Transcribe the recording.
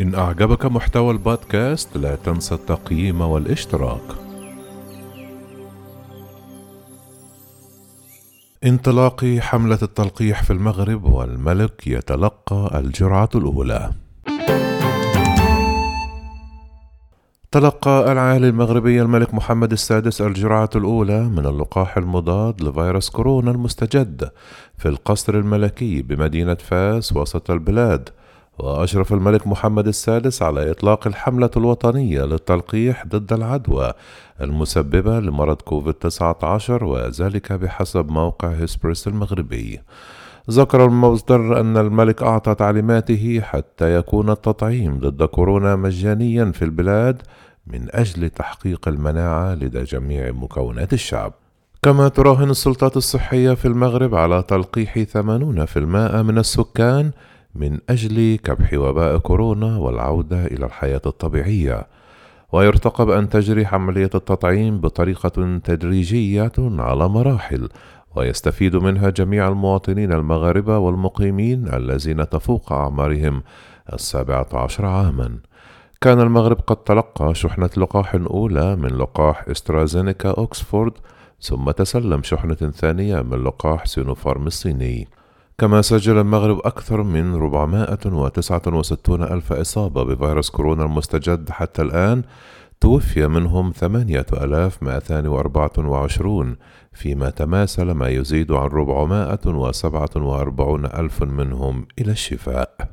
إن أعجبك محتوى البودكاست لا تنسى التقييم والاشتراك. انطلاق حملة التلقيح في المغرب والملك يتلقى الجرعة الأولى. تلقى العاهل المغربي الملك محمد السادس الجرعة الأولى من اللقاح المضاد لفيروس كورونا المستجد في القصر الملكي بمدينة فاس وسط البلاد. وأشرف الملك محمد السادس على إطلاق الحملة الوطنية للتلقيح ضد العدوى المسببة لمرض كوفيد 19 وذلك بحسب موقع هسبرس المغربي. ذكر المصدر أن الملك أعطى تعليماته حتى يكون التطعيم ضد كورونا مجانيا في البلاد من أجل تحقيق المناعة لدى جميع مكونات الشعب. كما تراهن السلطات الصحية في المغرب على تلقيح 80% من السكان من أجل كبح وباء كورونا والعودة إلى الحياة الطبيعية. ويرتقب أن تجري عملية التطعيم بطريقة تدريجية على مراحل ويستفيد منها جميع المواطنين المغاربة والمقيمين الذين تفوق أعمارهم السابعة عشر عاما. كان المغرب قد تلقى شحنة لقاح أولى من لقاح إسترازينيكا أوكسفورد ثم تسلم شحنة ثانية من لقاح سينوفارم الصيني. كما سجل المغرب أكثر من 469 ألف إصابة بفيروس كورونا المستجد حتى الآن توفي منهم 8224 فيما تماثل ما يزيد عن 447 ألف منهم إلى الشفاء.